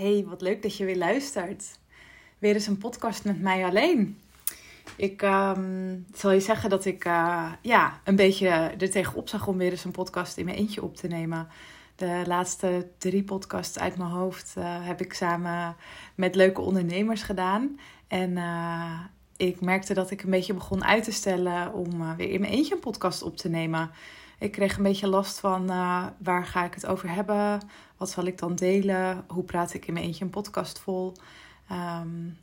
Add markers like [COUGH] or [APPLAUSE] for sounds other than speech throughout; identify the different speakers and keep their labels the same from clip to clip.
Speaker 1: Hey, wat leuk dat je weer luistert. Weer eens een podcast met mij alleen. Ik ehm, zal je zeggen dat ik uh, ja, een beetje er tegenop zag om weer eens een podcast in mijn eentje op te nemen. De laatste drie podcasts uit mijn hoofd uh, heb ik samen met leuke ondernemers gedaan. En uh, ik merkte dat ik een beetje begon uit te stellen om weer in mijn eentje een podcast op te nemen. Ik kreeg een beetje last van waar ga ik het over hebben? Wat zal ik dan delen? Hoe praat ik in mijn eentje een podcast vol? Um,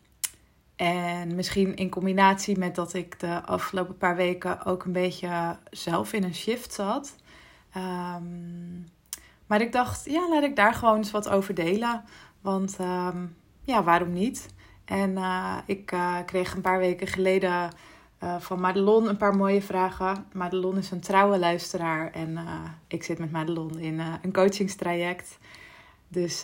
Speaker 1: en misschien in combinatie met dat ik de afgelopen paar weken ook een beetje zelf in een shift zat. Um, maar ik dacht, ja, laat ik daar gewoon eens wat over delen. Want um, ja, waarom niet? En uh, ik uh, kreeg een paar weken geleden uh, van Madelon een paar mooie vragen. Madelon is een trouwe luisteraar en ik zit met Madelon in een coachingstraject. Dus,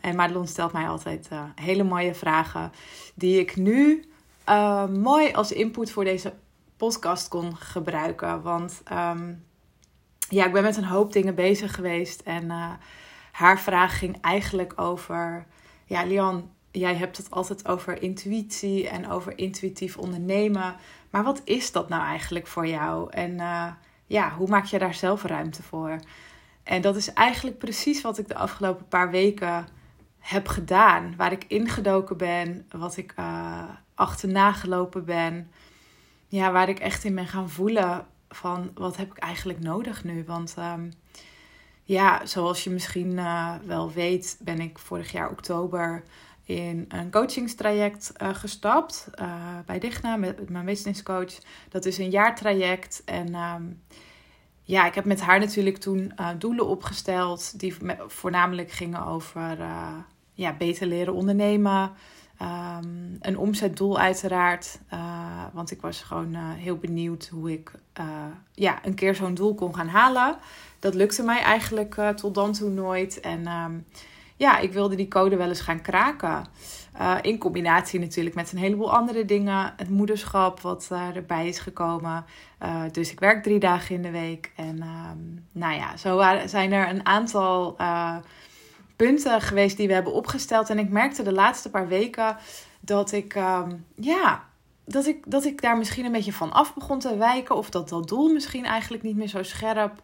Speaker 1: en Madelon stelt mij altijd hele mooie vragen. Die ik nu mooi als input voor deze podcast kon gebruiken. Want um, ja, ik ben met een hoop dingen bezig geweest. En haar vraag ging eigenlijk over... Ja, Lian, jij hebt het altijd over intuïtie en over intuïtief ondernemen. Maar wat is dat nou eigenlijk voor jou? En ja, hoe maak je daar zelf ruimte voor? En dat is eigenlijk precies wat ik de afgelopen paar weken heb gedaan. Waar ik ingedoken ben, wat ik uh, achterna gelopen ben. Ja, waar ik echt in ben gaan voelen van wat heb ik eigenlijk nodig nu. Want um, ja, zoals je misschien uh, wel weet, ben ik vorig jaar oktober in een coachingstraject uh, gestapt bij Digna met mijn business coach. Dat is een jaartraject en um, ja, ik heb met haar natuurlijk toen uh, doelen opgesteld die voornamelijk gingen over ja, beter leren ondernemen. Um, een omzetdoel uiteraard, want ik was gewoon heel benieuwd hoe ik ja, een keer zo'n doel kon gaan halen. Dat lukte mij eigenlijk tot dan toe nooit. En um, ja, ik wilde die code wel eens gaan kraken. Uh, in combinatie natuurlijk met een heleboel andere dingen. Het moederschap wat uh, erbij is gekomen. Uh, dus ik werk drie dagen in de week. En ehm, nou ja, zo waren, zijn er een aantal punten geweest die we hebben opgesteld. En ik merkte de laatste paar weken dat ik, um, ja, dat ik, dat ik daar misschien een beetje van af begon te wijken. Of dat dat doel misschien eigenlijk niet meer zo scherp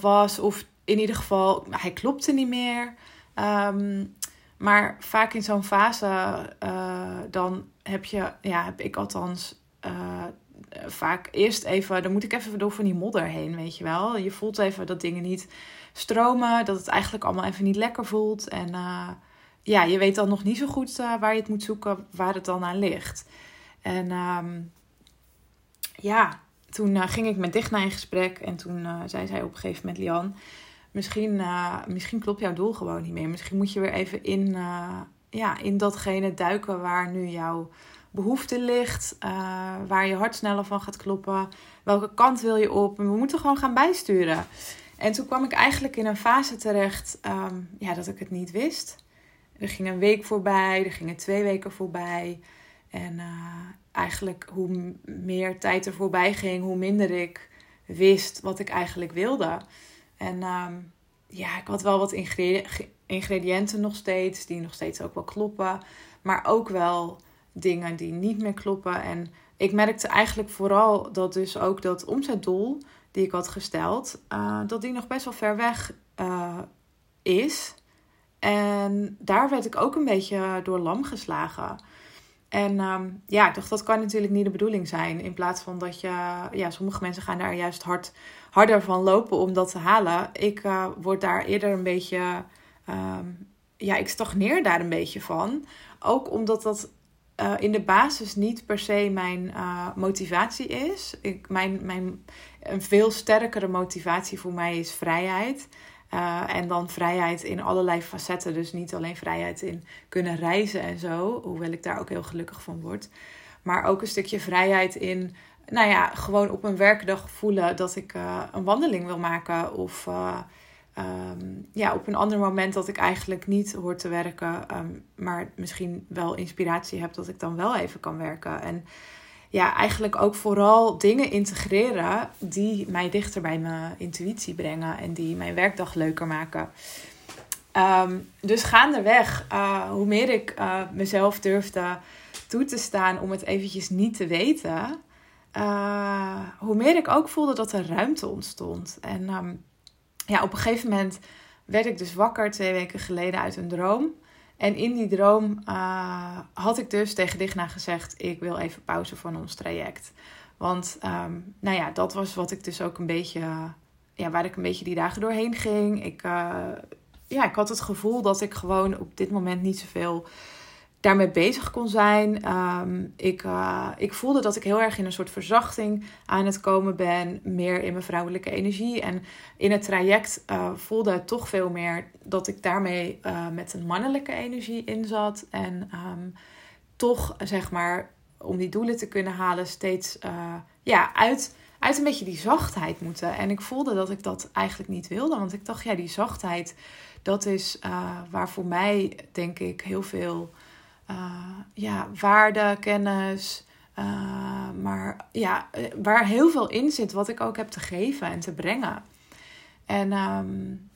Speaker 1: was. Of in ieder geval, hij klopte niet meer. Um, maar vaak in zo'n fase, uh, dan heb je, ja, heb ik althans uh, vaak eerst even, dan moet ik even door van die modder heen, weet je wel. Je voelt even dat dingen niet stromen, dat het eigenlijk allemaal even niet lekker voelt. En uh, ja, je weet dan nog niet zo goed waar je het moet zoeken, waar het dan aan ligt. En um, ja, toen ging ik met Digna in gesprek en toen zei zij op een gegeven moment, Lian misschien, uh, misschien klopt jouw doel gewoon niet meer. Misschien moet je weer even in, uh, ja, in datgene duiken waar nu jouw behoefte ligt. Uh, waar je hart sneller van gaat kloppen. Welke kant wil je op? En we moeten gewoon gaan bijsturen. En toen kwam ik eigenlijk in een fase terecht um, ja, dat ik het niet wist. Er ging een week voorbij, er gingen twee weken voorbij. En eigenlijk hoe meer tijd er voorbij ging, hoe minder ik wist wat ik eigenlijk wilde. En um, ja, ik had wel wat ingrediënten nog steeds, die nog steeds ook wel kloppen. Maar ook wel dingen die niet meer kloppen. En ik merkte eigenlijk vooral dat dus ook dat omzetdoel die ik had gesteld, uh, dat die nog best wel ver weg uh, is. En daar werd ik ook een beetje door lam geslagen. En um, ja, ik dacht, dat kan natuurlijk niet de bedoeling zijn. In plaats van dat je, ja, sommige mensen gaan daar juist hard, harder van lopen om dat te halen. Ik uh, word daar eerder een beetje, um, ja, ik stagneer daar een beetje van. Ook omdat dat uh, in de basis niet per se mijn uh, motivatie is. Ik, mijn, mijn, een veel sterkere motivatie voor mij is vrijheid. Uh, en dan vrijheid in allerlei facetten. Dus niet alleen vrijheid in kunnen reizen en zo. Hoewel ik daar ook heel gelukkig van word. Maar ook een stukje vrijheid in, nou ja, gewoon op een werkdag voelen dat ik uh, een wandeling wil maken. Of uh, um, ja, op een ander moment dat ik eigenlijk niet hoor te werken. Um, maar misschien wel inspiratie heb dat ik dan wel even kan werken. En ja, eigenlijk ook vooral dingen integreren die mij dichter bij mijn intuïtie brengen en die mijn werkdag leuker maken. Um, dus gaandeweg, uh, hoe meer ik uh, mezelf durfde toe te staan om het eventjes niet te weten, uh, hoe meer ik ook voelde dat er ruimte ontstond. En um, ja, op een gegeven moment werd ik dus wakker twee weken geleden uit een droom. En in die droom had ik dus tegen Digna gezegd: Ik wil even pauze van ons traject. Want um, nou ja, dat was wat ik dus ook een beetje, ja, waar ik een beetje die dagen doorheen ging. Ik ja, ik had het gevoel dat ik gewoon op dit moment niet zoveel daarmee bezig kon zijn. Um, ik, uh, ik voelde dat ik heel erg in een soort verzachting aan het komen ben. Meer in mijn vrouwelijke energie. En in het traject uh, voelde het toch veel meer dat ik daarmee uh, met een mannelijke energie in zat. En um, toch, zeg maar, om die doelen te kunnen halen, steeds ja, uit, uit een beetje die zachtheid moeten. En ik voelde dat ik dat eigenlijk niet wilde. Want ik dacht, ja, die zachtheid dat is waar voor mij, denk ik, heel veel ja, waarde, kennis, uh, maar ja, waar heel veel in zit wat ik ook heb te geven en te brengen. En um,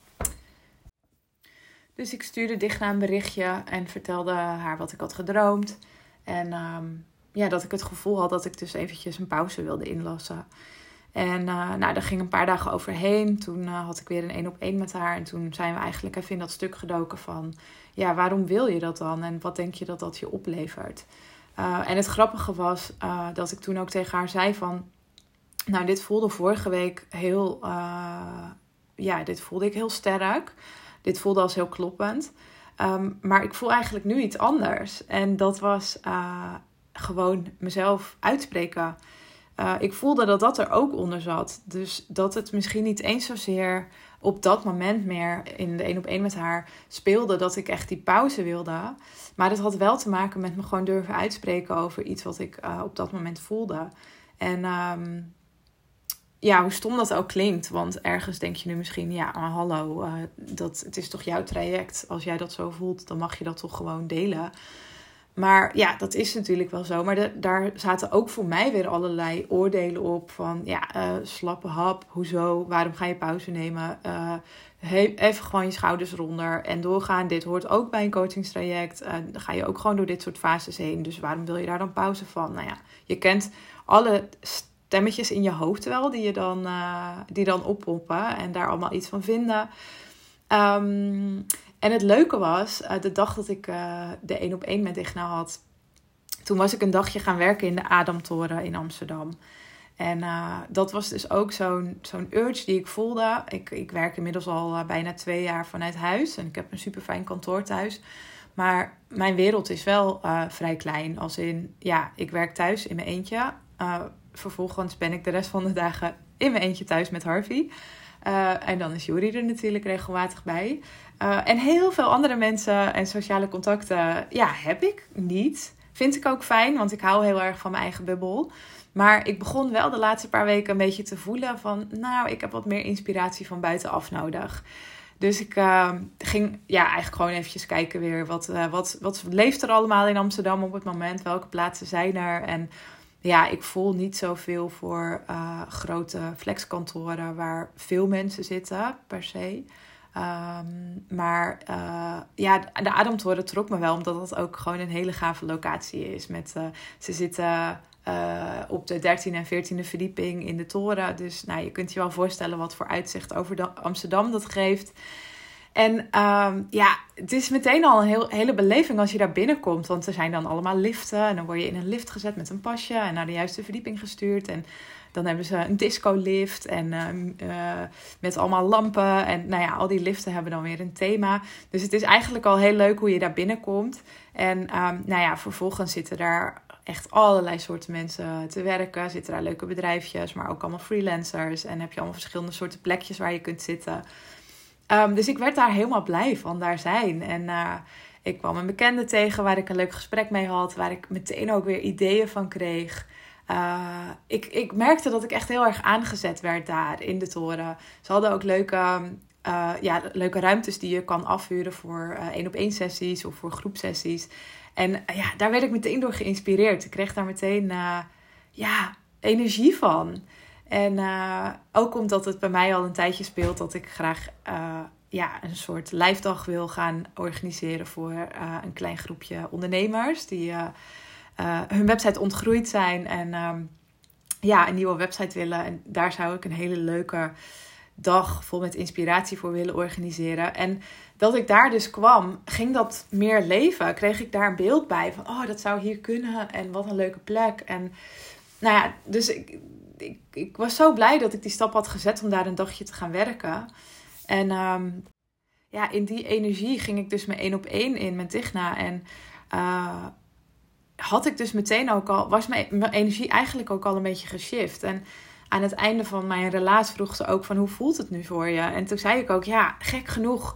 Speaker 1: dus ik stuurde dicht naar een berichtje en vertelde haar wat ik had gedroomd. En um, ja, dat ik het gevoel had dat ik dus eventjes een pauze wilde inlassen. En uh, nou, daar ging een paar dagen overheen. Toen uh, had ik weer een één op één met haar. En toen zijn we eigenlijk even in dat stuk gedoken van... Ja, waarom wil je dat dan? En wat denk je dat dat je oplevert? Uh, en het grappige was dat ik toen ook tegen haar zei van... Nou, dit voelde vorige week heel... ja, dit voelde ik heel sterk. Dit voelde als heel kloppend. Um, maar ik voel eigenlijk nu iets anders. En dat was gewoon mezelf uitspreken... Uh, ik voelde dat dat er ook onder zat. Dus dat het misschien niet eens zozeer op dat moment meer in de één op één met haar speelde dat ik echt die pauze wilde. Maar dat had wel te maken met me gewoon durven uitspreken over iets wat ik uh, op dat moment voelde. En um, ja, hoe stom dat ook klinkt. Want ergens denk je nu misschien, ja, hallo, uh, dat, het is toch jouw traject. Als jij dat zo voelt, dan mag je dat toch gewoon delen. Maar ja, dat is natuurlijk wel zo. Maar daar zaten ook voor mij weer allerlei oordelen op. Van ja, uh, slappe hap, hoezo, waarom ga je pauze nemen? Uh, even gewoon je schouders ronder en doorgaan. Dit hoort ook bij een coachingstraject. Uh, dan ga je ook gewoon door dit soort fases heen. Dus waarom wil je daar dan pauze van? Nou ja, je kent alle stemmetjes in je hoofd wel die je dan, die dan oppoppen en daar allemaal iets van vinden. Um, en het leuke was, uh, de dag dat ik uh, de één op één met Digna had, toen was ik een dagje gaan werken in de Adamtoren in Amsterdam. En uh, dat was dus ook zo'n zo'n urge die ik voelde. Ik, ik werk inmiddels al bijna twee jaar vanuit huis en ik heb een super fijn kantoor thuis. Maar mijn wereld is wel vrij klein. Als in, ja, ik werk thuis in mijn eentje. vervolgens ben ik de rest van de dagen in mijn eentje thuis met Harvey. Uh, en dan is Juri er natuurlijk regelmatig bij. Uh, en heel veel andere mensen en sociale contacten, ja, heb ik niet. Vind ik ook fijn, want ik hou heel erg van mijn eigen bubbel. Maar ik begon wel de laatste paar weken een beetje te voelen van, nou, ik heb wat meer inspiratie van buitenaf nodig. Dus ik uh, ging ja, eigenlijk gewoon eventjes kijken weer. Wat, uh, wat, wat leeft er allemaal in Amsterdam op het moment? Welke plaatsen zijn er? En ja, ik voel niet zoveel voor uh, grote flexkantoren waar veel mensen zitten, per se. Um, maar uh, ja, de Ademtoren trok me wel, omdat dat ook gewoon een hele gave locatie is. Met, uh, ze zitten op de 13e en 14e verdieping in de toren. Dus nou, je kunt je wel voorstellen wat voor uitzicht over Amsterdam dat geeft. En um, ja, het is meteen al een heel, hele beleving als je daar binnenkomt. Want er zijn dan allemaal liften. En dan word je in een lift gezet met een pasje en naar de juiste verdieping gestuurd. En dan hebben ze een disco-lift en uh, met allemaal lampen. En nou ja, al die liften hebben dan weer een thema. Dus het is eigenlijk al heel leuk hoe je daar binnenkomt. En um, nou ja, vervolgens zitten daar echt allerlei soorten mensen te werken. Zitten daar leuke bedrijfjes, maar ook allemaal freelancers. En heb je allemaal verschillende soorten plekjes waar je kunt zitten. Um, dus ik werd daar helemaal blij van, daar zijn. En uh, ik kwam een bekende tegen waar ik een leuk gesprek mee had. Waar ik meteen ook weer ideeën van kreeg. Uh, ik, ik merkte dat ik echt heel erg aangezet werd daar in de toren. Ze hadden ook leuke, uh, ja, leuke ruimtes die je kan afhuren voor één op één sessies of voor groepsessies. En ja, daar werd ik meteen door geïnspireerd. Ik kreeg daar meteen ja, energie van. En uh, ook omdat het bij mij al een tijdje speelt dat ik graag uh, ja, een soort lijfdag wil gaan organiseren voor een klein groepje ondernemers die hun website ontgroeid zijn en ehm, ja, een nieuwe website willen. En daar zou ik een hele leuke dag vol met inspiratie voor willen organiseren. En dat ik daar dus kwam, ging dat meer leven. Kreeg ik daar een beeld bij van, oh, dat zou hier kunnen en wat een leuke plek. En nou ja, dus ik, ik, ik was zo blij dat ik die stap had gezet om daar een dagje te gaan werken. En ehm, ja, in die energie ging ik dus mijn één op één in met Digna. En uh, had ik dus meteen ook al, was mijn, mijn energie eigenlijk ook al een beetje geshift. En aan het einde van mijn relatie vroeg ze ook van hoe voelt het nu voor je? En toen zei ik ook, ja, gek genoeg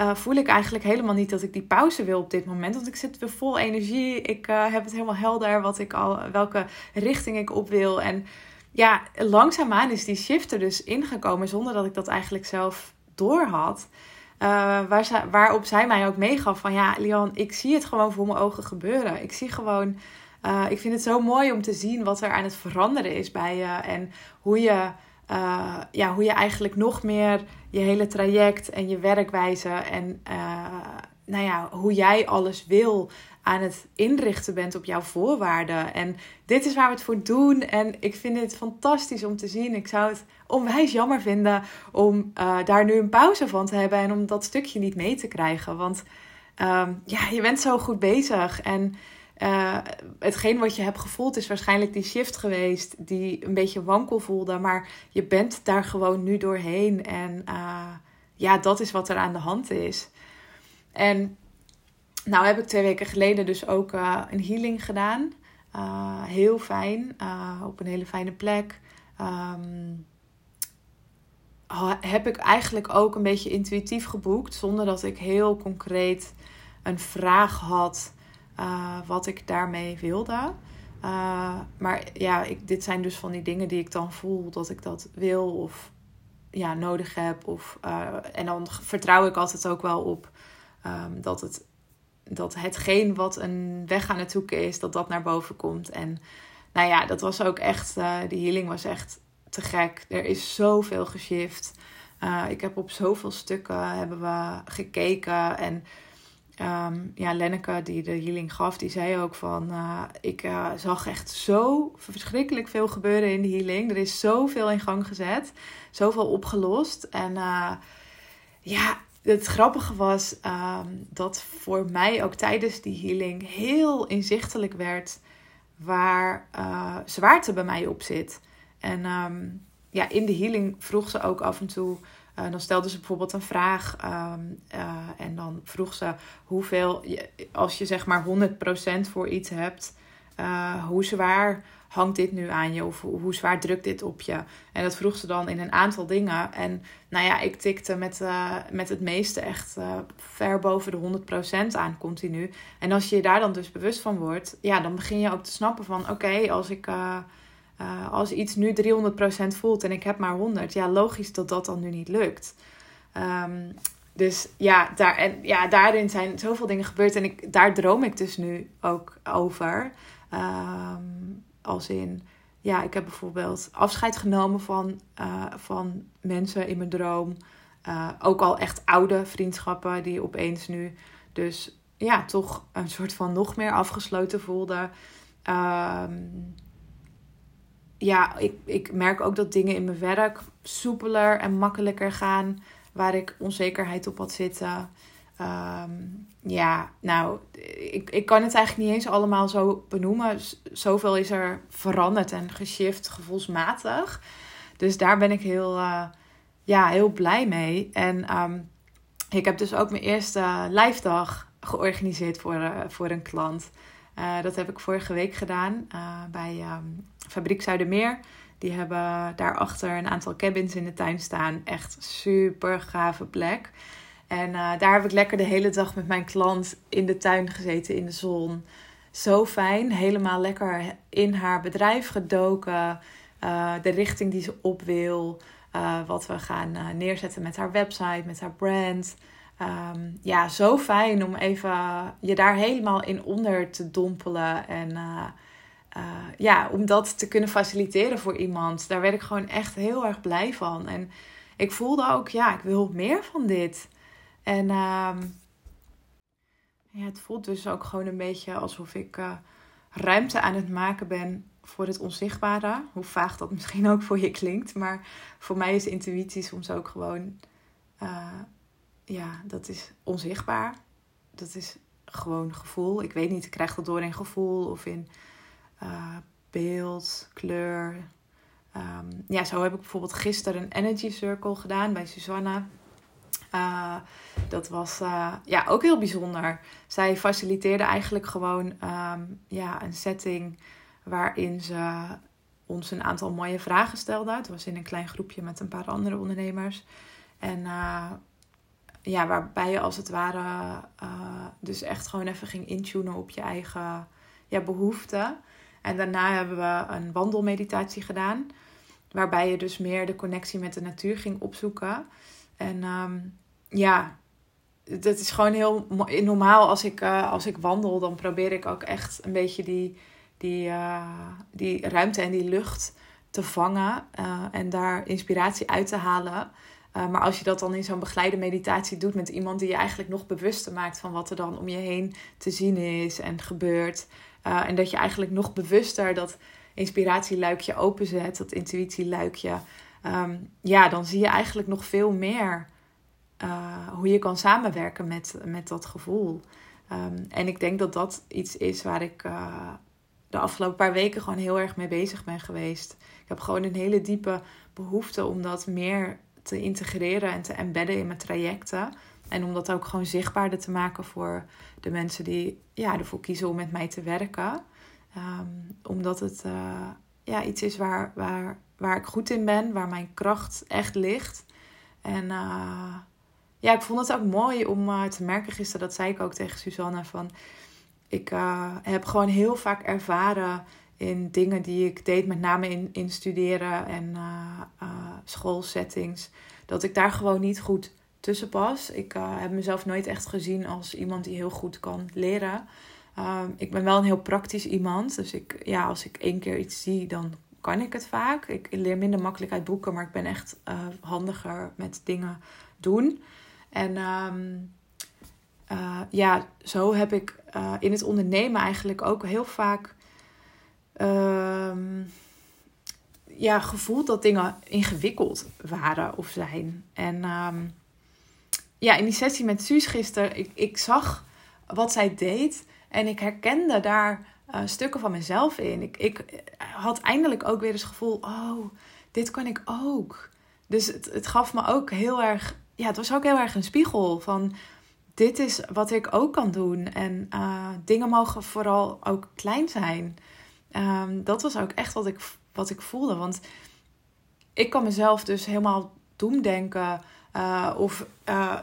Speaker 1: uh, voel ik eigenlijk helemaal niet dat ik die pauze wil op dit moment. Want ik zit weer vol energie. Ik uh, heb het helemaal helder wat ik al, welke richting ik op wil. En ja, langzaamaan is die shift er dus ingekomen zonder dat ik dat eigenlijk zelf door had. Uh, waar waarop zij mij ook meegaf van ja, Lian, ik zie het gewoon voor mijn ogen gebeuren. Ik zie gewoon, uh, ik vind het zo mooi om te zien wat er aan het veranderen is bij je. En hoe je, uh, ja, hoe je eigenlijk nog meer je hele traject en je werkwijze en nou ja, hoe jij alles wil aan het inrichten bent op jouw voorwaarden. En dit is waar we het voor doen. En ik vind het fantastisch om te zien. Ik zou het onwijs jammer vinden om uh, daar nu een pauze van te hebben en om dat stukje niet mee te krijgen. Want um, ja, je bent zo goed bezig. En uh, hetgeen wat je hebt gevoeld is waarschijnlijk die shift geweest, die een beetje wankel voelde. Maar je bent daar gewoon nu doorheen. En uh, ja, dat is wat er aan de hand is. En nou heb ik twee weken geleden dus ook uh, een healing gedaan. Uh, heel fijn, uh, op een hele fijne plek. Um, heb ik eigenlijk ook een beetje intuïtief geboekt, zonder dat ik heel concreet een vraag had wat ik daarmee wilde. maar ja, ik, dit zijn dus van die dingen die ik dan voel dat ik dat wil of ja, nodig heb. Of, en dan vertrouw ik altijd ook wel op um, dat het dat hetgeen wat een weg aan het zoeken is, dat dat naar boven komt. En nou ja, dat was ook echt, uh, die healing was echt te gek. Er is zoveel geshift. Uh, ik heb op zoveel stukken hebben we gekeken. En um, ja, Lenneke, die de healing gaf, die zei ook van... Uh, ik zag echt zo verschrikkelijk veel gebeuren in de healing. Er is zoveel in gang gezet. Zoveel opgelost. En ja, het grappige was um, dat voor mij ook tijdens die healing heel inzichtelijk werd waar uh, zwaarte bij mij op zit. En um, ja, in de healing vroeg ze ook af en toe. Uh, dan stelde ze bijvoorbeeld een vraag um, uh, en dan vroeg ze hoeveel, als je zeg maar 100% voor iets hebt, hoe zwaar hangt dit nu aan je? Of hoe zwaar drukt dit op je? En dat vroeg ze dan in een aantal dingen. En nou ja, ik tikte met, uh, met het meeste echt uh, ver boven de 100% aan continu. En als je je daar dan dus bewust van wordt, ja, dan begin je ook te snappen van oké, als ik. Uh, als iets nu 300% voelt en ik heb maar 100, ja, logisch dat dat dan nu niet lukt. Um, dus ja, daar, en, ja, daarin zijn zoveel dingen gebeurd en ik, daar droom ik dus nu ook over. Um, als in, ja, ik heb bijvoorbeeld afscheid genomen van, uh, van mensen in mijn droom. Uh, ook al echt oude vriendschappen die opeens nu dus ja, toch een soort van nog meer afgesloten voelden. Um, ja, ik, ik merk ook dat dingen in mijn werk soepeler en makkelijker gaan. Waar ik onzekerheid op had zitten. Um, ja, nou, ik, ik kan het eigenlijk niet eens allemaal zo benoemen. Zoveel is er veranderd en geshift gevoelsmatig. Dus daar ben ik heel, uh, ja, heel blij mee. En um, ik heb dus ook mijn eerste live dag georganiseerd voor, uh, voor een klant. Uh, dat heb ik vorige week gedaan bij um, Fabriek Zuidermeer. Die hebben daarachter een aantal cabins in de tuin staan. Echt super gave plek. En uh, daar heb ik lekker de hele dag met mijn klant in de tuin gezeten in de zon. Zo fijn. Helemaal lekker in haar bedrijf gedoken. Uh, de richting die ze op wil. Uh, wat we gaan neerzetten met haar website, met haar brand. Um, ja, zo fijn om even je daar helemaal in onder te dompelen. En ja, om dat te kunnen faciliteren voor iemand. Daar werd ik gewoon echt heel erg blij van. En ik voelde ook, ja, ik wil meer van dit. En ehm, ja, het voelt dus ook gewoon een beetje alsof ik uh, ruimte aan het maken ben voor het onzichtbare. Hoe vaag dat [LAUGHS] misschien ook voor je klinkt. Maar voor mij is intuïtie soms ook gewoon, uh, ja, dat is onzichtbaar. Dat is gewoon gevoel. Ik weet niet, ik krijg dat door in gevoel of in uh, beeld, kleur. Um, ja, zo heb ik bijvoorbeeld gisteren een energy circle gedaan bij Susanna. Uh, dat was uh, ja, ook heel bijzonder. Zij faciliteerde eigenlijk gewoon um, ja, een setting waarin ze ons een aantal mooie vragen stelde. Het was in een klein groepje met een paar andere ondernemers. En uh, ja, waarbij je als het ware dus echt gewoon even ging intunen op je eigen ja, behoeften. En daarna hebben we een wandelmeditatie gedaan. Waarbij je dus meer de connectie met de natuur ging opzoeken. En um, ja, dat is gewoon heel normaal als ik, uh, als ik wandel. Dan probeer ik ook echt een beetje die, die, uh, die ruimte en die lucht te vangen. Uh, en daar inspiratie uit te halen. maar als je dat dan in zo'n begeleide meditatie doet met iemand die je eigenlijk nog bewuster maakt van wat er dan om je heen te zien is en gebeurt. en dat je eigenlijk nog bewuster dat inspiratieluikje openzet, dat intuïtieluikje. Um, ja, dan zie je eigenlijk nog veel meer uh, hoe je kan samenwerken met, met dat gevoel. Um, en ik denk dat dat iets is waar ik uh, de afgelopen paar weken gewoon heel erg mee bezig ben geweest. Ik heb gewoon een hele diepe behoefte om dat meer te integreren en te embedden in mijn trajecten. En om dat ook gewoon zichtbaarder te maken voor de mensen die ja, ervoor kiezen om met mij te werken. Um, omdat het uh, ja, iets is waar, waar, waar ik goed in ben, waar mijn kracht echt ligt. En ja, ik vond het ook mooi om uh, te merken gisteren, dat zei ik ook tegen Suzanne, van ik heb gewoon heel vaak ervaren in dingen die ik deed, met name in, in studeren en schoolsettings, dat ik daar gewoon niet goed tussen pas. Ik heb mezelf nooit echt gezien als iemand die heel goed kan leren. Ehm, ik ben wel een heel praktisch iemand. Dus ik, ja, als ik één keer iets zie, dan kan ik het vaak. Ik leer minder makkelijk uit boeken, maar ik ben echt uh, handiger met dingen doen. En um, uh, ja, zo heb ik uh, in het ondernemen eigenlijk ook heel vaak um, ja, gevoeld dat dingen ingewikkeld waren of zijn. En ja, in die sessie met Suus gisteren, ik, ik zag wat zij deed. En ik herkende daar uh, stukken van mezelf in. Ik, ik had eindelijk ook weer eens het gevoel: oh, dit kan ik ook. Dus het, het gaf me ook heel erg. Ja, het was ook heel erg een spiegel van. Dit is wat ik ook kan doen. En uh, dingen mogen vooral ook klein zijn. Um, dat was ook echt wat ik, wat ik voelde. Want ik kan mezelf dus helemaal doemdenken. Uh, of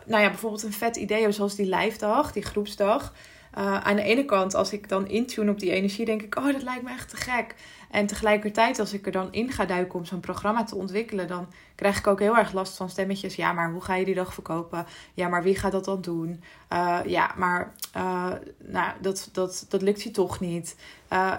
Speaker 1: nou ja, bijvoorbeeld een vet idee zoals die live dag, die groepsdag. Uh, aan de ene kant, als ik dan intune op die energie, denk ik, oh, dat lijkt me echt te gek. En tegelijkertijd, als ik er dan in ga duiken om zo'n programma te ontwikkelen, dan krijg ik ook heel erg last van stemmetjes. Ja, maar hoe ga je die dag verkopen? Ja, maar wie gaat dat dan doen? Uh, ja, maar uh, nou, dat, dat, dat lukt je toch niet.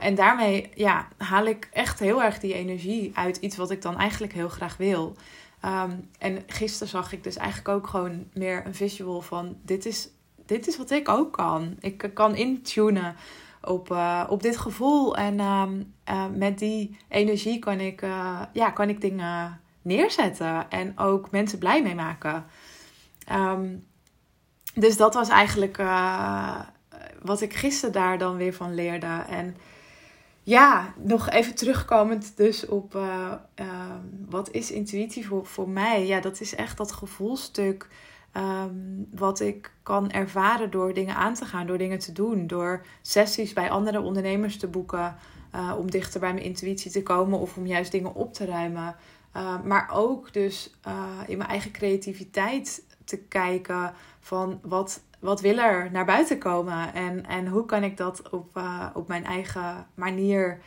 Speaker 1: en daarmee ja, haal ik echt heel erg die energie uit iets wat ik dan eigenlijk heel graag wil. Um, en gisteren zag ik dus eigenlijk ook gewoon meer een visual van: dit is dit is wat ik ook kan. Ik kan intunen op, uh, op dit gevoel. En uh, uh, met die energie kan ik, eh, ja, kan ik dingen neerzetten. En ook mensen blij mee maken. Um, dus dat was eigenlijk wat ik gisteren daar dan weer van leerde. En ja, nog even terugkomend dus op ehm, wat is intuïtie voor, voor mij? Ja, dat is echt dat gevoelstuk Um, wat ik kan ervaren door dingen aan te gaan, door dingen te doen, door sessies bij andere ondernemers te boeken, uh, om dichter bij mijn intuïtie te komen of om juist dingen op te ruimen. Uh, maar ook dus uh, in mijn eigen creativiteit te kijken van wat, wat wil er naar buiten komen en, en hoe kan ik dat op, op mijn eigen manier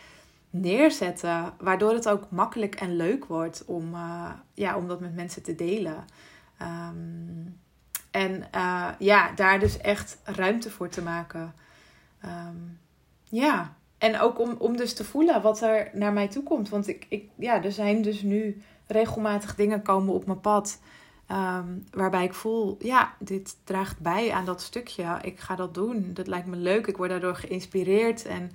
Speaker 1: neerzetten, waardoor het ook makkelijk en leuk wordt om, ja, om dat met mensen te delen. Um, en uh, ja, daar dus echt ruimte voor te maken. Um, ja, en ook om, om dus te voelen wat er naar mij toe komt. Want ik, ik, ja, er zijn dus nu regelmatig dingen komen op mijn pad. Ehm, waarbij ik voel, ja, dit draagt bij aan dat stukje. Ik ga dat doen. Dat lijkt me leuk. Ik word daardoor geïnspireerd. En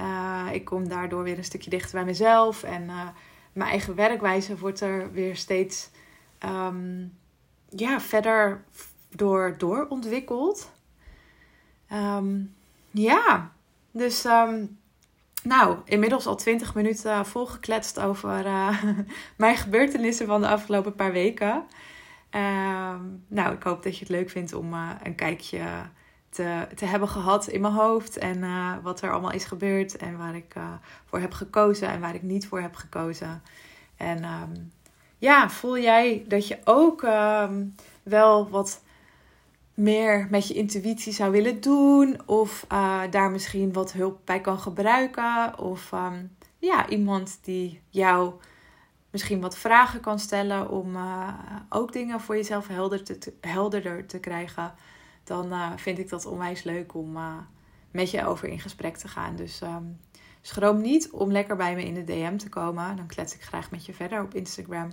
Speaker 1: uh, ik kom daardoor weer een stukje dichter bij mezelf. En uh, mijn eigen werkwijze wordt er weer steeds ja, verder door, ontwikkeld. Um, ja, dus um, nou, inmiddels al twintig minuten volgekletst over uh, [LAUGHS] mijn gebeurtenissen van de afgelopen paar weken. nou, ik hoop dat je het leuk vindt om uh, een kijkje te, te hebben gehad in mijn hoofd. En uh, wat er allemaal is gebeurd. En waar ik voor heb gekozen en waar ik niet voor heb gekozen. En ja, voel jij dat je ook um, wel wat meer met je intuïtie zou willen doen? Of uh, daar misschien wat hulp bij kan gebruiken? Of um, ja, iemand die jou misschien wat vragen kan stellen om ook dingen voor jezelf helderder te krijgen dan uh, vind ik dat onwijs leuk om met je over in gesprek te gaan. Dus um, schroom niet om lekker bij me in de DM te komen. Dan klets ik graag met je verder op Instagram.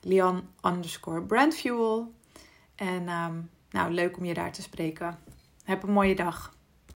Speaker 1: Lian underscore brandfuel. En um, nou, leuk om je daar te spreken. Heb een mooie dag.